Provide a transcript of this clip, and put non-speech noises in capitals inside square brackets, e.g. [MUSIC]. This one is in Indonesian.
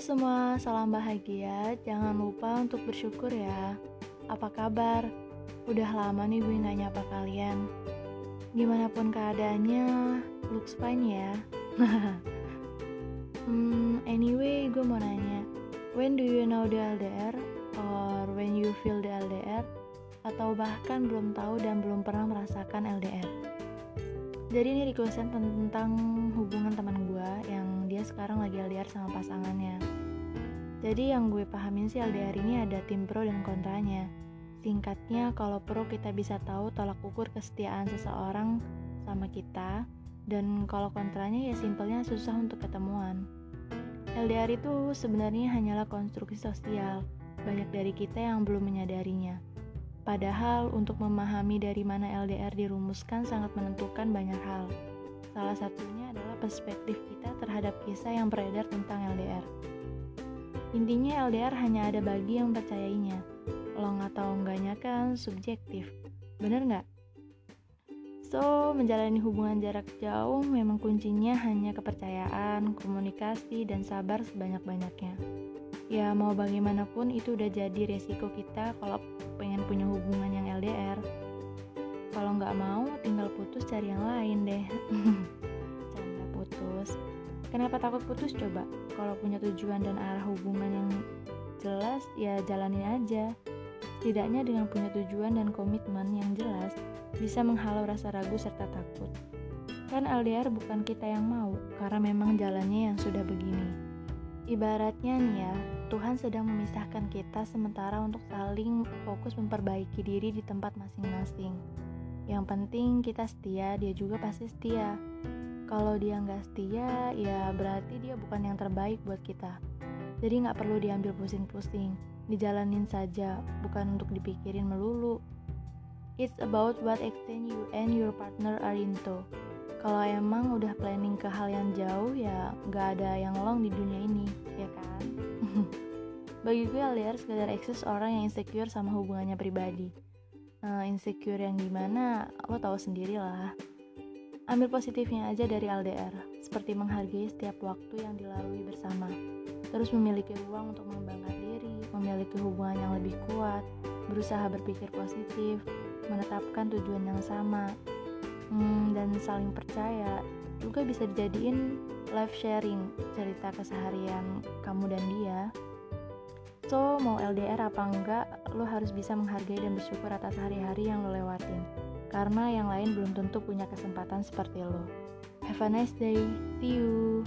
semua, salam bahagia. Jangan lupa untuk bersyukur ya. Apa kabar? Udah lama nih gue gak nyapa kalian. Gimana pun keadaannya, looks fine ya. [LAUGHS] hmm, anyway, gue mau nanya. When do you know the LDR? Or when you feel the LDR? Atau bahkan belum tahu dan belum pernah merasakan LDR? Jadi ini requestan tentang hubungan teman gue yang dia sekarang lagi LDR sama pasangannya. Jadi yang gue pahamin sih LDR ini ada tim pro dan kontranya. Singkatnya, kalau pro kita bisa tahu tolak ukur kesetiaan seseorang sama kita, dan kalau kontranya ya simpelnya susah untuk ketemuan. LDR itu sebenarnya hanyalah konstruksi sosial, banyak dari kita yang belum menyadarinya. Padahal untuk memahami dari mana LDR dirumuskan sangat menentukan banyak hal. Salah satunya adalah perspektif kita terhadap kisah yang beredar tentang LDR. Intinya LDR hanya ada bagi yang percayainya. Long atau enggaknya kan subjektif. Bener nggak? So, menjalani hubungan jarak jauh memang kuncinya hanya kepercayaan, komunikasi, dan sabar sebanyak-banyaknya ya mau bagaimanapun itu udah jadi resiko kita kalau pengen punya hubungan yang LDR kalau nggak mau tinggal putus cari yang lain deh [LAUGHS] kenapa takut putus? Coba. Kalau punya tujuan dan arah hubungan yang jelas ya jalanin aja. Setidaknya dengan punya tujuan dan komitmen yang jelas bisa menghalau rasa ragu serta takut. Kan LDR bukan kita yang mau karena memang jalannya yang sudah begini. Ibaratnya nih ya, Tuhan sedang memisahkan kita sementara untuk saling fokus memperbaiki diri di tempat masing-masing. Yang penting kita setia, dia juga pasti setia. Kalau dia nggak setia, ya berarti dia bukan yang terbaik buat kita. Jadi nggak perlu diambil pusing-pusing, dijalanin saja, bukan untuk dipikirin melulu. It's about what extent you and your partner are into. Kalau emang udah planning ke hal yang jauh ya nggak ada yang long di dunia ini ya kan? [LAUGHS] Bagi gue LDR sekedar eksis orang yang insecure sama hubungannya pribadi. Uh, insecure yang gimana? Lo tahu sendiri lah ambil positifnya aja dari LDR seperti menghargai setiap waktu yang dilalui bersama. Terus memiliki ruang untuk mengembangkan diri memiliki hubungan yang lebih kuat berusaha berpikir positif menetapkan tujuan yang sama. Hmm, dan saling percaya juga bisa dijadiin live sharing cerita keseharian kamu dan dia so mau LDR apa enggak lo harus bisa menghargai dan bersyukur atas hari-hari yang lo lewatin karena yang lain belum tentu punya kesempatan seperti lo. Have a nice day. See you